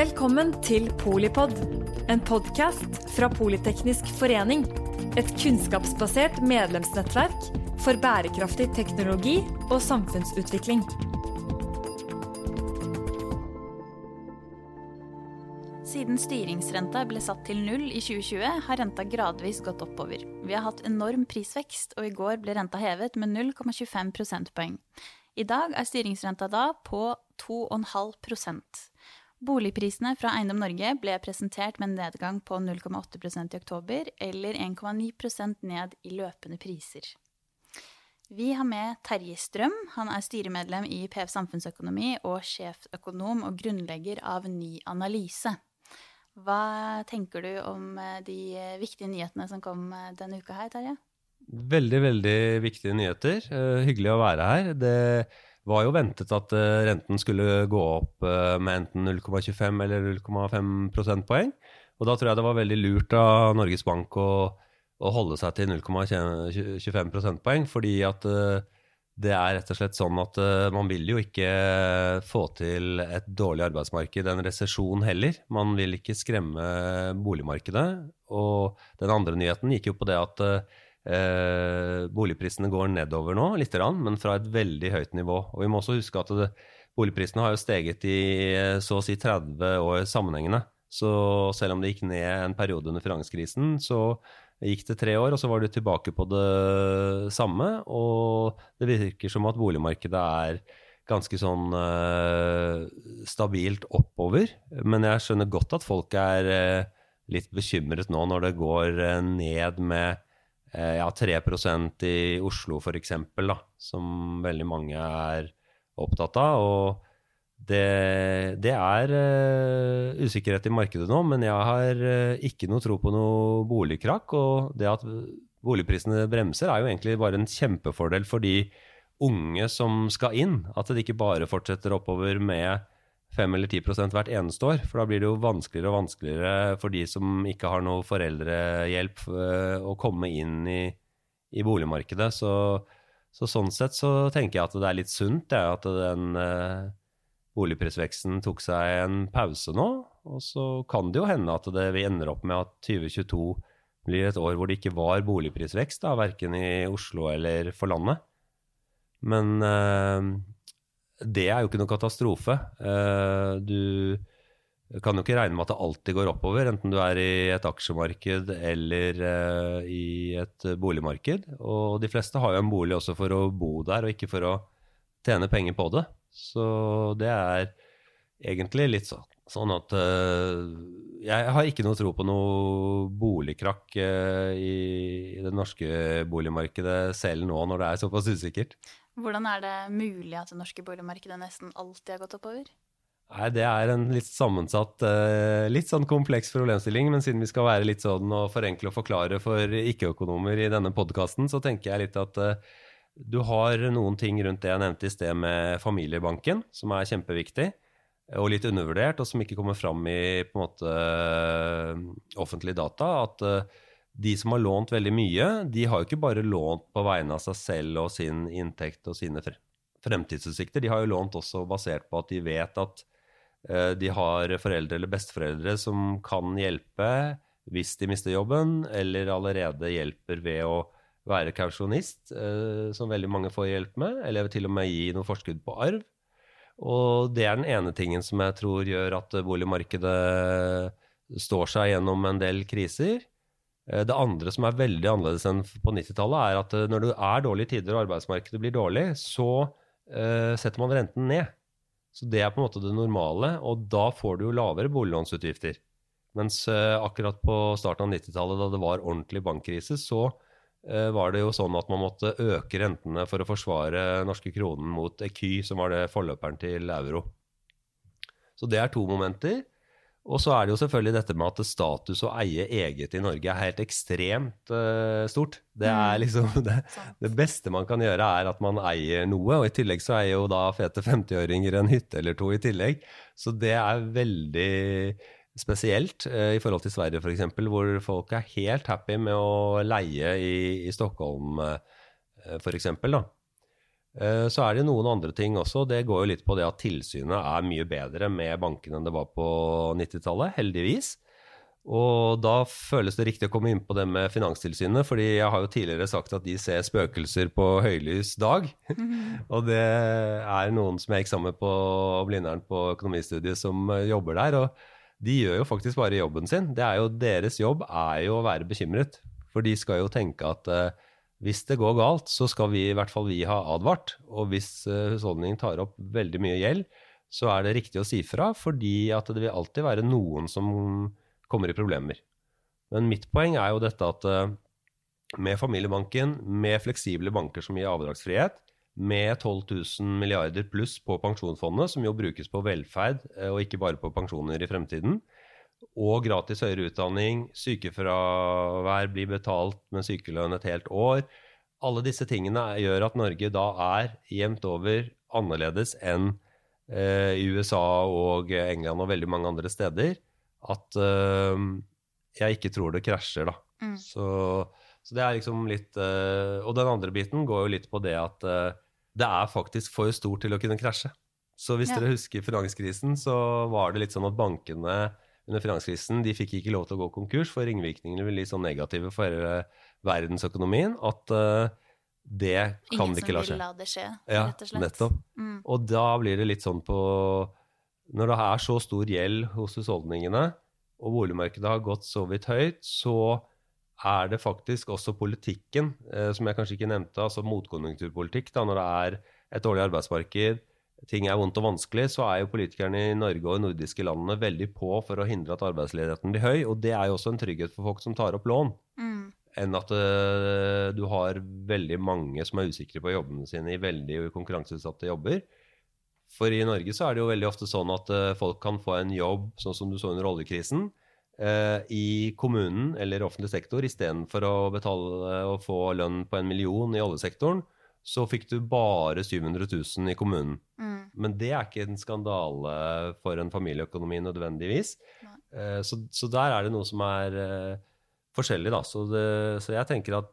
Velkommen til Polipod, en podkast fra Politeknisk forening. Et kunnskapsbasert medlemsnettverk for bærekraftig teknologi og samfunnsutvikling. Siden styringsrenta ble satt til null i 2020, har renta gradvis gått oppover. Vi har hatt enorm prisvekst, og i går ble renta hevet med 0,25 prosentpoeng. I dag er styringsrenta da på 2,5 Boligprisene fra Eiendom Norge ble presentert med en nedgang på 0,8% i oktober, eller 1,9% ned i løpende priser. Vi har med Terje Strøm. Han er styremedlem i PF Samfunnsøkonomi og sjeføkonom og grunnlegger av Ny Analyse. Hva tenker du om eh, de viktige nyhetene som kom eh, denne uka her, Terje? Veldig, veldig viktige nyheter. Uh, hyggelig å være her. Det var jo ventet at uh, renten skulle gå opp uh, med enten 0,25 eller 0,5 prosentpoeng. Og da tror jeg det var veldig lurt av Norges Bank å, å holde seg til 0,25 prosentpoeng, fordi at det er rett og slett sånn at man vil jo ikke få til et dårlig arbeidsmarked, en resesjon heller. Man vil ikke skremme boligmarkedet. Og den andre nyheten gikk jo på det at Eh, boligprisene går nedover nå, litt, men fra et veldig høyt nivå. Og vi må også huske at det, boligprisene har jo steget i eh, så å si 30 år sammenhengende. Så selv om det gikk ned en periode under finanskrisen, så gikk det tre år, og så var det tilbake på det samme. Og det virker som at boligmarkedet er ganske sånn eh, stabilt oppover. Men jeg skjønner godt at folk er eh, litt bekymret nå når det går uh, ned med Eh, ja, 3% i Oslo f.eks., som veldig mange er opptatt av. og det, det er uh, usikkerhet i markedet nå, men jeg har uh, ikke noe tro på noe boligkrakk. Og det at boligprisene bremser, er jo egentlig bare en kjempefordel for de unge som skal inn. At det ikke bare fortsetter oppover med 5 eller 10 hvert eneste år. For da blir det jo vanskeligere og vanskeligere for de som ikke har noe foreldrehjelp, eh, å komme inn i, i boligmarkedet. Så, så, sånn sett så tenker jeg at det er litt sunt det, at den eh, boligprisveksten tok seg en pause nå. Og så kan det jo hende at det, vi ender opp med at 2022 blir et år hvor det ikke var boligprisvekst, da, verken i Oslo eller for landet. Men eh, det er jo ikke noe katastrofe. Eh, du kan jo ikke regne med at det alltid går oppover, enten du er i et aksjemarked eller eh, i et boligmarked. Og de fleste har jo en bolig også for å bo der, og ikke for å tjene penger på det. Så det er egentlig litt sånn, sånn at uh, jeg har ikke noe tro på noe boligkrakk i, det norske boligmarkedet selv nå, når det er såpass usikkert. Hvordan er det mulig at det norske boligmarkedet nesten alltid har gått oppover? Nei, Det er en litt sammensatt, eh, litt sånn kompleks problemstilling. Men siden vi skal være litt sånn og forenkle og forklare for ikke-økonomer i denne podkasten, så tenker jeg litt at eh, du har noen ting rundt det jeg nevnte i sted med familiebanken, som er kjempeviktig. Og litt undervurdert, og som ikke kommer fram i på en måte offentlige data. At de som har lånt veldig mye, de har jo ikke bare lånt på vegne av seg selv og sin inntekt og sine fremtidsutsikter. De har jo lånt også basert på at de vet at uh, de har foreldre eller besteforeldre som kan hjelpe hvis de mister jobben, eller allerede hjelper ved å være kausjonist, uh, som veldig mange får hjelp med, eller til og med gi noe forskudd på arv. Og det er den ene tingen som jeg tror gjør at boligmarkedet står seg gjennom en del kriser. Eh, det andre som er veldig annerledes enn på 90-tallet, er at eh, når det er dårlige tider og arbeidsmarkedet blir dårlig, så uh, setter man renten ned. Så det er på en måte det normale, og da får du jo lavere boliglånsutgifter. Mens uh, akkurat på starten av 90-tallet, da det var ordentlig bankkrise, så uh, var det jo sånn at man måtte øke rentene for å forsvare norske kronen mot eky, som var det forløperen til euro. Så det er to momenter. Og så er det jo selvfølgelig dette med at status å eie eget i Norge er helt ekstremt uh, stort. Det er mm. liksom det, det, beste man kan gjøre, er at man eier noe. Og i tillegg så eier jo da fete 50-åringer en hytte eller to i tillegg. Så det er veldig spesielt uh, i forhold til Sverige f.eks., hvor folk er helt happy med å leie i, i Stockholm uh, f.eks. da. Eh, Så er det noen andre ting også. Det går jo litt på det at tilsynet er mye bedre med bankene enn det var på 90-tallet, heldigvis. Og da føles det riktig å komme inn på det med Finanstilsynet, fordi jeg har jo tidligere sagt at de ser spøkelser på høylys dag. og det er noen som er eksamen på Blindern på økonomistudiet som eh, jobber der. Og de gjør jo faktisk bare jobben sin. Det er jo Deres jobb er jo å være bekymret. For de skal jo tenke at eh, hvis det går galt, så skal vi i hvert fall vi ha advart. Og hvis eh, husholdningen tar opp veldig mye gjeld, så er det riktig å si fra, fordi at det vil alltid være noen som kommer i problemer. Men mitt poeng er jo dette at eh, med familiebanken, med fleksible banker som gir avdragsfrihet, med 12 000 milliarder pluss på pensjonsfondet, som jo brukes på velferd eh, og ikke bare på pensjoner i fremtiden, og gratis høyere utdanning, sykefravær blir betalt med sykelønn et helt år. Alle disse tingene gjør at Norge da er jevnt over annerledes enn eh, i USA og England og veldig mange andre steder. At eh, jeg ikke tror det krasjer, da. Mm. Så, så det er liksom litt eh, Og den andre biten går jo litt på det at eh, det er faktisk for stort til å kunne krasje. Så hvis Ja. dere husker finanskrisen, så var det litt sånn at bankene under finanskrisen de fikk ikke lov til å gå konkurs, for ringvirkningene ble bli sånn negative for verdensøkonomien at eh, det kan Ingen det ikke la som vil la det skje, Ja, rett og slett. nettopp. Mm. Og da blir det litt sånn på Når det er så stor gjeld hos husholdningene, og boligmarkedet har gått så vidt høyt, så er det faktisk også politikken, eh, som jeg kanskje ikke nevnte, altså motkonjunkturpolitikk, da, når det er et dårlig arbeidsmarked, ting er vondt og vanskelig, så er jo politikerne i Norge og de nordiske landene veldig på for å hindre at arbeidsledigheten blir høy, og det er jo også en trygghet for folk som tar opp lån Mm. enn at uh, du har veldig mange som er usikre på jobbene sine i veldig konkurranseutsatte jobber. For i Norge så er det jo veldig ofte sånn at uh, folk kan få en jobb, sånn som du så under oljekrisen, uh, i kommunen eller offentlig sektor istedenfor å betale og få lønn på en million i oljesektoren. Så fikk du bare 700 000 i kommunen. Mm. Men det er ikke en skandale for en familieøkonomi nødvendigvis. Eh, Så, så der er det noe som er uh, forskjellig, da. Så, det, så jeg tenker at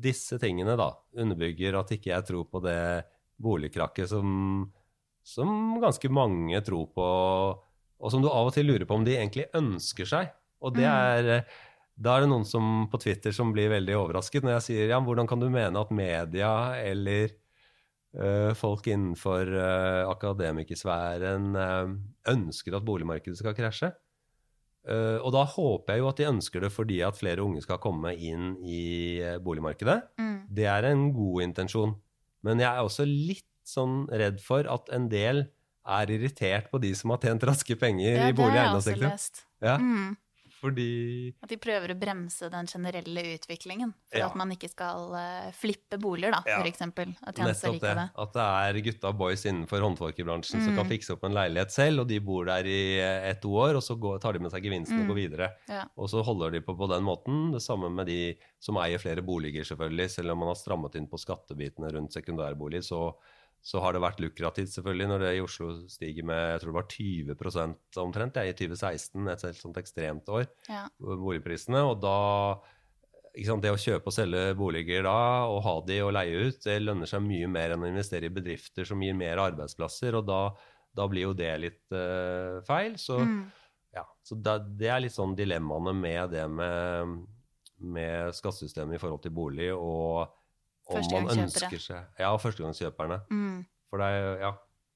disse tingene da underbygger at ikke jeg tror på det boligkrakket som, som ganske mange tror på, og som du av og til lurer på om de egentlig ønsker seg. Og det Mm. er eh, Da er det noen som på Twitter som blir veldig overrasket når jeg sier ja, hvordan kan du mene at media eller uh, folk innenfor uh, akademikersfæren uh, ønsker at boligmarkedet skal krasje? Og da håper jeg jo at de ønsker det fordi at flere unge skal komme inn i boligmarkedet. Mm. Det er en god intensjon. Men jeg er også litt sånn redd for at en del er irritert på de som har tjent raske penger Ja, i bolig- og det har jeg også lest. Ja, Mm. Fordi At de prøver å bremse den generelle utviklingen. For Ja. at man ikke skal uh, flippe boliger, da, Ja. At nettopp det. det. At det er gutta og boys innenfor håndverkerbransjen som Mm. kan fikse opp en leilighet selv, og de bor der i eh, ett år, og så går, tar de med seg gevinsten og Mm. går videre. Ja. Og så holder de på på den måten. Det samme med de som eier flere boliger, selvfølgelig. Selv om man har strammet inn på skattebitene rundt sekundærbolig, så, så har det vært lukrativt, selvfølgelig, når det i Oslo stiger med jeg tror det var 20 omtrent jeg, i 2016, et helt sånt ekstremt år, Ja. boligprisene. Og da ikke sant, Det å kjøpe og selge boliger da, og ha de og leie ut, det lønner seg mye mer enn å investere i bedrifter som gir mer arbeidsplasser, og da, da blir jo det litt uh, feil. Så Mm. ja, så da, det er litt sånn dilemmaene med det med, med skattesystemet i forhold til bolig, og om man ønsker seg Ja, førstegangskjøperne. Mm. For det er, ja,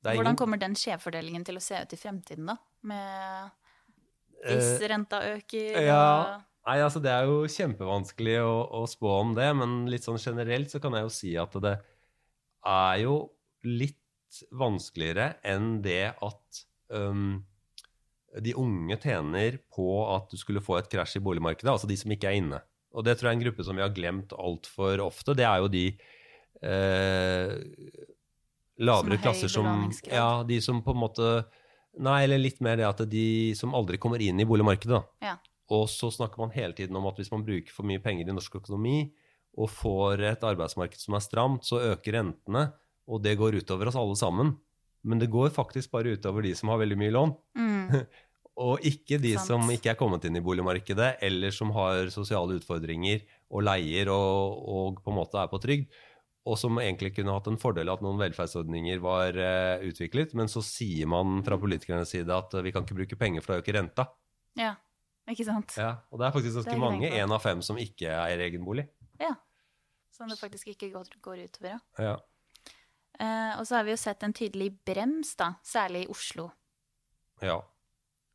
det er Hvordan ingen kommer den skjevfordelingen til å se ut i fremtiden, da? Med eh, hvis renta øker ja. Nei, altså Det er jo kjempevanskelig å, å spå om det, men litt sånn generelt så kan jeg jo si at det er jo litt vanskeligere enn det at um, de unge tjener på at du skulle få et krasj i boligmarkedet, altså de som ikke er inne. Og det tror jeg er en gruppe som vi har glemt altfor ofte. Det er jo de eh, lavere Som klasser som. Ja, de som på en måte Nei, eller litt mer det at de som aldri kommer inn i boligmarkedet, da. Ja. Og så snakker man hele tiden om at hvis man bruker for mye penger i norsk økonomi og får et arbeidsmarked som er stramt, så øker rentene, og det går utover oss alle sammen. Men det går faktisk bare utover de som har veldig mye lån, mm. og ikke de Sant. som ikke er kommet inn i boligmarkedet, eller som har sosiale utfordringer og leier og, og på en måte er på trygd. og som egentlig kunne hatt en fordel at noen velferdsordninger var eh, utviklet, men så sier man fra politikernes side at eh, vi kan ikke bruke penger for da øker renta. Ja, ikke sant? Ja, og det er faktisk ganske er mange, én av fem, som ikke eier egen bolig. Ja. Som det faktisk ikke går, går utover, ja. Ja. Uh, og så har vi jo sett en tydelig brems, da, særlig i Oslo. ja.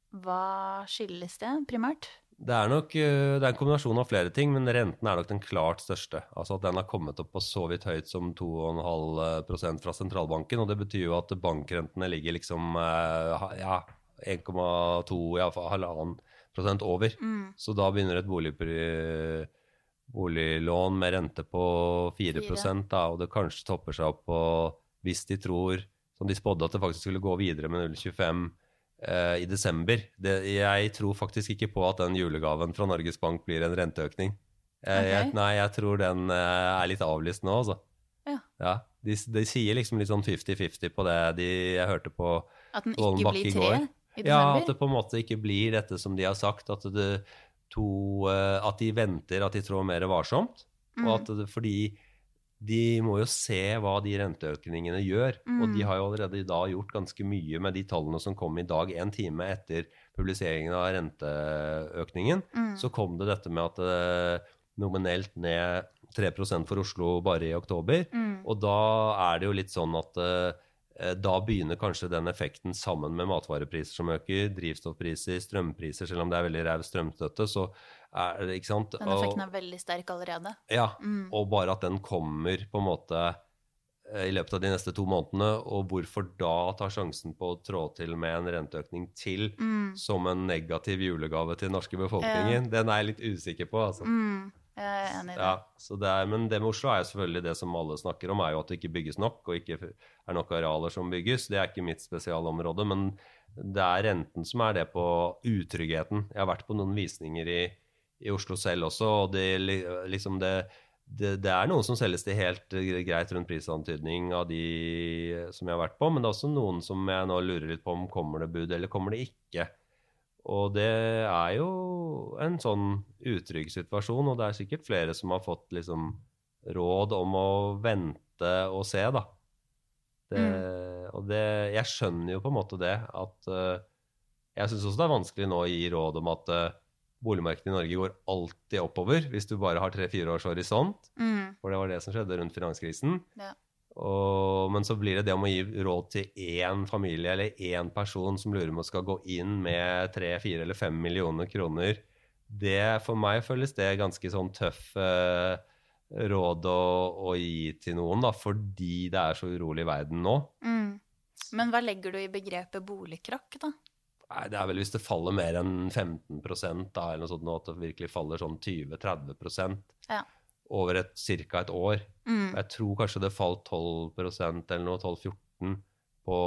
Hva skyldes det, primært? Det er nok eh, det er en kombinasjon av flere ting, men renten er nok den klart største. Altså at den har kommet opp på så vidt høyt som 2,5 fra sentralbanken. Og det betyr jo at bankrentene ligger liksom eh, ja, 1,2, ja, halvannen prosent over. Mm. Så da begynner et boligpri, boliglån med rente på 4 4. da, og det kanskje topper seg opp på, hvis de tror, som de spådde, at det faktisk skulle gå videre med 0,25 eh, i desember. Det, jeg tror faktisk ikke på at den julegaven fra Norges Bank blir en renteøkning. Okay. jeg, nei, jeg tror den eh, er litt avlyst nå, altså. Ja. de, de sier liksom litt sånn 50-50 på det de, jeg hørte på At den ikke Bakke blir i tre går. i ja, at det på en måte ikke blir dette som de har sagt, at, det to, eh, at de venter, at de trår mer varsomt. Mm. Og at det, fordi de må jo se hva de renteøkningene gjør. Og Mm. de har jo allerede i dag gjort ganske mye med de tallene som kom i dag, en time etter publiseringen av renteøkningen. Mm. Så kom det dette med at det nominelt ned 3% for Oslo bare i oktober. Mm. Og da er det jo litt sånn at eh, da begynner kanskje den effekten sammen med matvarepriser som øker, drivstoffpriser, strømpriser, selv om det er veldig ræv strømstøtte, så er det ikke sant. Den effekten er veldig sterk allerede. ja, Mm. og bare at den kommer på en måte eh, i løpet av de neste to månedene, og hvorfor da ta sjansen på å trå til med en renteøkning til Mm. som en negativ julegave til den norske befolkningen, den er jeg litt usikker på, altså. Mm. Jeg er enig i det. Ja, så det er, men det med Oslo er jo selvfølgelig det som alle snakker om, er jo at det ikke bygges nok, og ikke er nok arealer som bygges. Det er ikke mitt spesialområde, men det er renten som er det på utryggheten. Jeg har vært på noen visninger i, i Oslo selv også, og det, liksom det, det, det er noen som selges til helt eh, greit rundt prisantydning av de som jeg har vært på, men det er også noen som jeg nå lurer litt på om kommer det bud eller kommer det ikke. Og det er jo en sånn utrygg situasjon, og det er sikkert flere som har fått liksom råd om å vente og se, da. Det, Og det, jeg skjønner jo på en måte det, at uh, Jeg syns også det er vanskelig nå å gi råd om at uh, boligmarkedet i Norge går alltid oppover, hvis du bare har tre-fire års horisont, Mm. for det var det som skjedde rundt finanskrisen. Ja. Og, men så blir det det om å gi råd til én familie eller én person som lurer om skal gå inn med tre, fire eller fem millioner kroner. Det, for meg føles det ganske sånn tøff eh, råd å, å gi til noen, da, fordi det er så urolig i verden nå. Mm. Men hva legger du i begrepet boligkrakk, da? Nei, det er vel hvis det faller mer enn 15% da, eller noe sånt, nå, at det virkelig faller sånn 20-30 Ja. Over et, cirka et år. Mm. Jeg tror kanskje det falt 12% eller noe, 12-14 på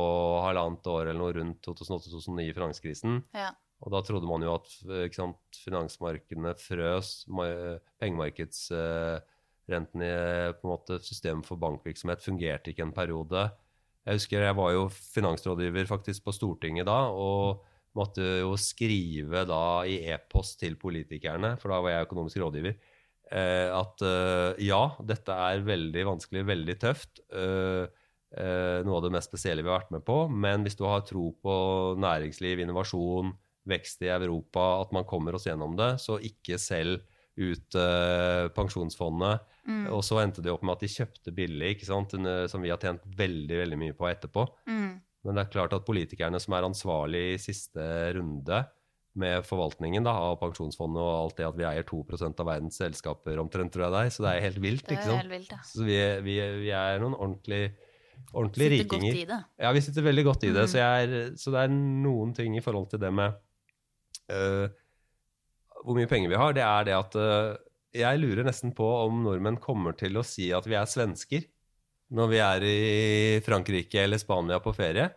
halvannet år eller noe rundt 2008-2009 i finanskrisen. Ja. Og da trodde man jo at eh, sant, finansmarkedene frøs, pengemarkedsrentene pengemarkedsrenten i på en måte, systemet for bankvirksomhet fungerte ikke en periode. Jeg husker jeg var jo finansrådgiver faktisk på Stortinget da, og måtte jo skrive da i e-post til politikerne, for da var jeg økonomisk rådgiver, eh, at eh, ja, dette er veldig vanskelig, veldig tøft. eh, eh, noe av det mest spesielle vi har vært med på. Men hvis du har tro på næringsliv, innovasjon, vekst i Europa, at man kommer oss gjennom det, så ikke selg ut eh, pensjonsfondet. Mm. Og så endte det opp med at de kjøpte billig, som vi har tjent veldig veldig mye på etterpå. Mm. Men det er klart at politikerne som er ansvarlig i siste runde med forvaltningen da, av pensjonsfondet og alt det at vi eier 2% av verdens selskaper omtrent, tror jeg det er, så det er helt vilt. Ikke sant? helt vilt, ja. Så vi, vi, vi er noen ordentlig, ordentlig Sitter godt i det. Ja, vi sitter veldig godt i det. Mm. Så, er, så det er noen ting i forhold til det med uh, hvor mye penger vi har. Det er det at uh, jeg lurer nesten på om nordmenn kommer til å si at vi er svensker når vi er i Frankrike eller Spania på ferie.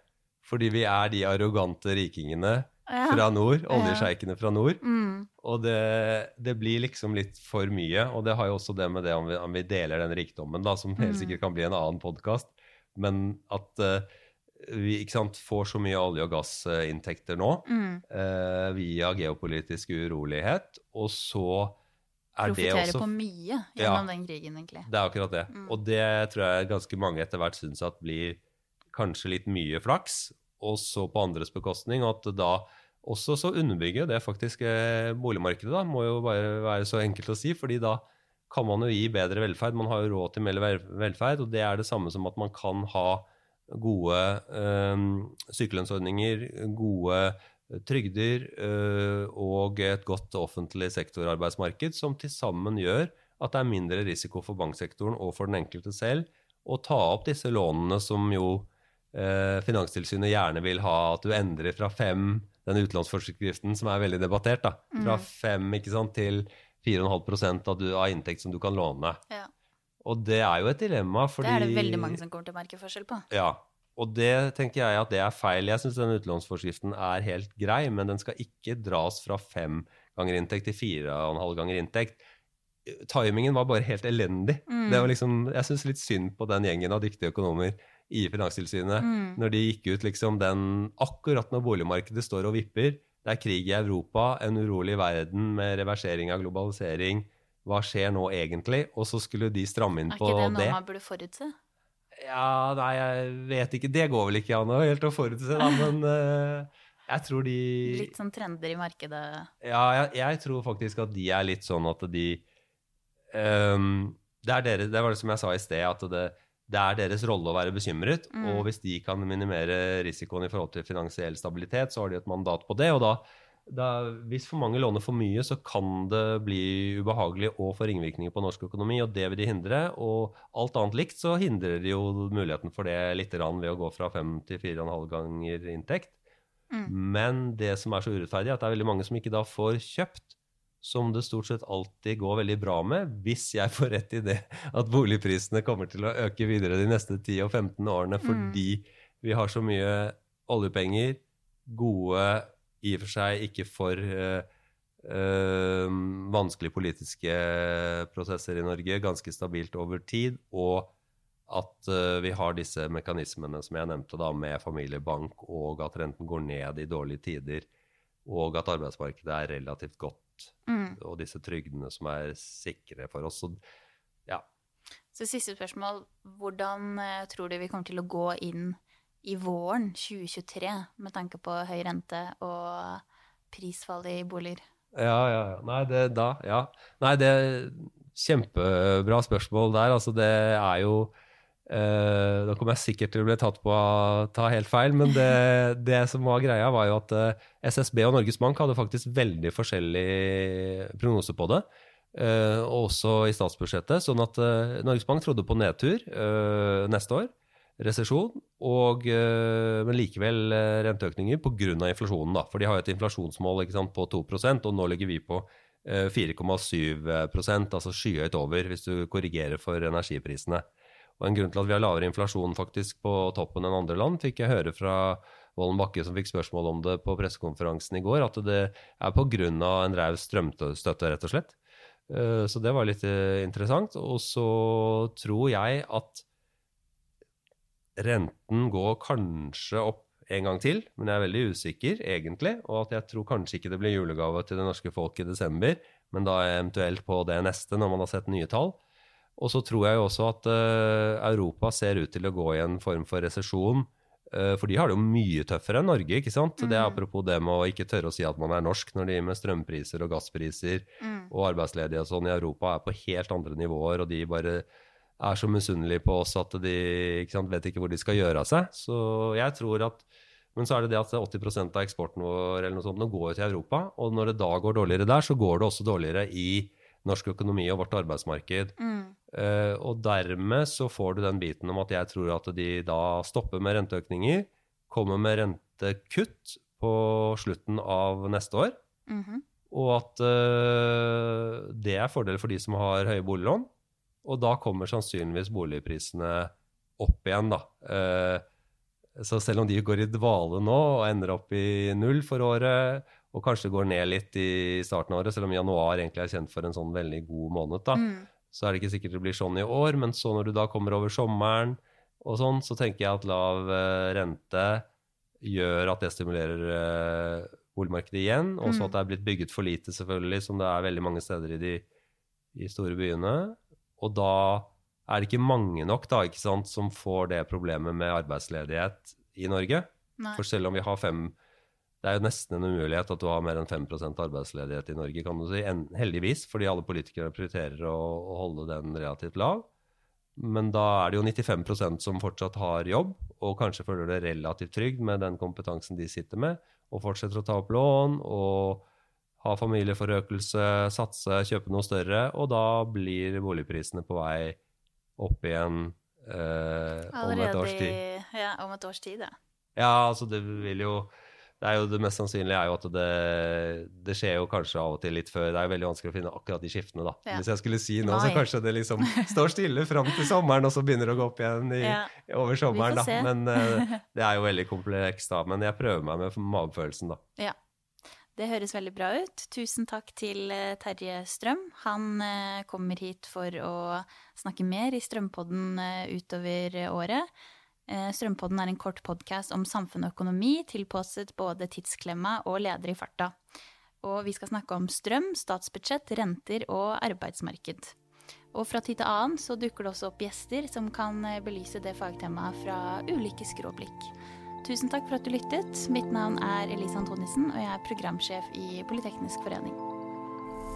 Fordi vi er de arrogante rikingene. Fra nord, Ja. oljesjeikene fra nord. Mm. Og det, det blir liksom litt for mye. Og det har jo også det med det om vi, om vi deler den rikdommen, da, som helt Mm. sikkert kan bli en annen podkast. Men at uh, vi ikke sant, får så mye olje- og gassinntekter nå Mm. uh, via geopolitisk urolighet, og så er det også på mye Ja. gjennom den krigen, egentlig. Det er akkurat det. Mm. Og det tror jeg ganske mange etter hvert syns at blir kanskje litt mye flaks, og så på andres bekostning. At da også så underbygger det faktisk eh, boligmarkedet, da. Må jo bare være så enkelt å si. fordi da kan man jo gi bedre velferd. Man har jo råd til mer velferd, og det er det samme som at man kan ha gode øh, sykelønnsordninger, gode trygder øh, og et godt offentlig sektorarbeidsmarked som til sammen gjør at det er mindre risiko for banksektoren og for den enkelte selv å ta opp disse lånene som jo eh, Finanstilsynet gjerne vil ha at du endrer fra fem, den utlånsforskriften som er veldig debattert, da, fra Mm. fem ikke sant, til 4,5 av, du- av inntekt som du kan låne. Ja. Og det er jo et dilemma, fordi Det er det veldig mange som kommer til å merke forskjell på. ja, og det tenker jeg at det er feil. Jeg syns den utlånsforskriften er helt grei, men den skal ikke dras fra fem ganger inntekt til fire og en halv ganger inntekt. Timingen var bare helt elendig. Mm. Det var liksom, jeg syns litt synd på den gjengen av dyktige økonomer i Finanstilsynet Mm. når de gikk ut liksom den akkurat når boligmarkedet står og vipper. Det er krig i Europa, en urolig verden med reversering av globalisering. Hva skjer nå egentlig? Og så skulle de stramme inn på det. Er ikke det noe det. man burde forutse? Ja, nei, jeg vet ikke. Det går vel ikke an helt å forutse, da, men uh, jeg tror de Litt sånn trender i markedet. Ja, jeg, jeg tror faktisk at de er litt sånn at de um, det, er dere, det var det som jeg sa i sted, at det, det er deres rolle å være bekymret. Mm. Og hvis de kan minimere risikoen i forhold til finansiell stabilitet, så har de et mandat på det. Og da, da, hvis for mange låner for mye, så kan det bli ubehagelig og få ringvirkninger på norsk økonomi, og det vil de hindre. Og alt annet likt så hindrer de jo muligheten for det litt ved å gå fra fem til fire og en halv ganger inntekt. Mm. Men det som er så urettferdig, er at det er veldig mange som ikke da får kjøpt, som det stort sett alltid går veldig bra med, hvis jeg får rett i det at boligprisene kommer til å øke videre de neste 10 og 15 årene fordi vi har så mye oljepenger, gode, i og for seg ikke for uh, uh, vanskelige politiske prosesser i Norge, ganske stabilt over tid, og at uh, vi har disse mekanismene som jeg nevnte da, med familiebank, og at renten går ned i dårlige tider, og at arbeidsmarkedet er relativt godt, Mm. og disse trygdene som er sikre for oss. Så, ja. Så siste spørsmål. Hvordan eh, tror du vi kommer til å gå inn i våren 2023 med tanke på høy rente og prisfall i boliger? Ja, ja, ja. Nei, det, da, ja. Nei, det kjempebra spørsmål der. Altså, det er jo eh, Da kommer jeg sikkert til å bli tatt på å ta helt feil, men det, det som var greia, var jo at uh, SSB og Norges Bank hadde faktisk veldig forskjellig prognose på det. Uh, også i statsbudsjettet. Sånn at eh, Norges Bank trodde på nedtur eh, neste år. Resesjon, og, eh, men likevel eh, renteøkninger pga. inflasjonen. Da. For de har jo et inflasjonsmål sant, på 2% og nå ligger vi på eh, 4,7% altså skyhøyt over hvis du korrigerer for energiprisene. Og En grunn til at vi har lavere inflasjon faktisk på toppen enn andre land, fikk jeg høre fra Vollen Bakke, som fikk spørsmål om det på pressekonferansen i går, at det er pga. en raus strømstøtte, rett og slett. Eh, Så det var litt eh, interessant. Og så tror jeg at renten går kanskje opp en gang til, men jeg er veldig usikker, egentlig. Og at jeg tror kanskje ikke det blir julegave til det norske folk i desember, men da eventuelt på det neste, når man har sett nye tall. Og så tror jeg jo også at eh, Europa ser ut til å gå i en form for resesjon. eh, for de har det jo mye tøffere enn Norge, ikke sant? Det er Mm. apropos det med å ikke tørre å si at man er norsk når de med strømpriser og gasspriser Mm. og arbeidsledige og sånn i Europa er på helt andre nivåer, og de bare er så misunnelige på oss at de ikke sant, vet ikke hvor de skal gjøre av seg. Så jeg tror at Men så er det det at 80% av eksporten vår eller noe sånt, nå går jo til Europa. Og når det da går dårligere der, så går det også dårligere i norsk økonomi og vårt arbeidsmarked. Mm. Eh, og dermed så får du den biten om at jeg tror at de da stopper med renteøkninger, kommer med rentekutt på slutten av neste år. Mhm. Og at uh, det er fordel for de som har høye boliglån. Og da kommer sannsynligvis boligprisene opp igjen, da. Uh, så selv om de går i dvale nå og ender opp i null for året, og kanskje går ned litt i starten av året, selv om januar egentlig er kjent for en sånn veldig god måned, da, Mm. Så er det ikke sikkert det blir sånn i år. Men så når du da kommer over sommeren og sånn, så tenker jeg at lav eh, rente gjør at det stimulerer eh, boligmarkedet igjen. Også Mm. at det er blitt bygget for lite, selvfølgelig, som det er veldig mange steder i de i store byene. Og da er det ikke mange nok da, ikke sant, som får det problemet med arbeidsledighet i Norge. Nei. For selv om vi har fem Det er jo nesten en umulighet at du har mer enn 5% arbeidsledighet i Norge, kan du si. En, heldigvis, fordi alle politikere prioriterer å, å holde den relativt lav. Men da er det jo 95% som fortsatt har jobb, og kanskje føler det relativt trygt med den kompetansen de sitter med, og fortsetter å ta opp lån og ha familieforøkelse, satse, kjøpe noe større, og da blir boligprisene på vei opp igjen eh, om et års tid. Allerede Ja, om et års tid, ja. Ja, altså det vil jo det er jo det mest sannsynlige er jo at det, det skjer jo kanskje av og til litt før. Det er jo veldig vanskelig å finne akkurat de skiftene, da. Ja. Hvis jeg skulle si nå, så kanskje det liksom står stille fram til sommeren, og så begynner det å gå opp igjen i, Ja. over sommeren, da. Men uh, det er jo veldig komplekst, da. Men jeg prøver meg med magefølelsen, da. Ja. Det høres veldig bra ut. Tusen takk til eh, Terje Strøm. Han eh, kommer hit for å snakke mer i Strømpodden utover året. Eh, Strømpodden er en kort podkast om samfunn og økonomi, tilpasset både tidsklemma og leder i farta. Og vi skal snakke om strøm, statsbudsjett, renter og arbeidsmarked. Og fra tid til annen så dukker det også opp gjester som kan eh, belyse det fagtemaet fra ulike skråblikk. Tusen takk for at du lyttet. Mitt navn er Elise Antonissen, og jeg er programsjef i Politeknisk forening.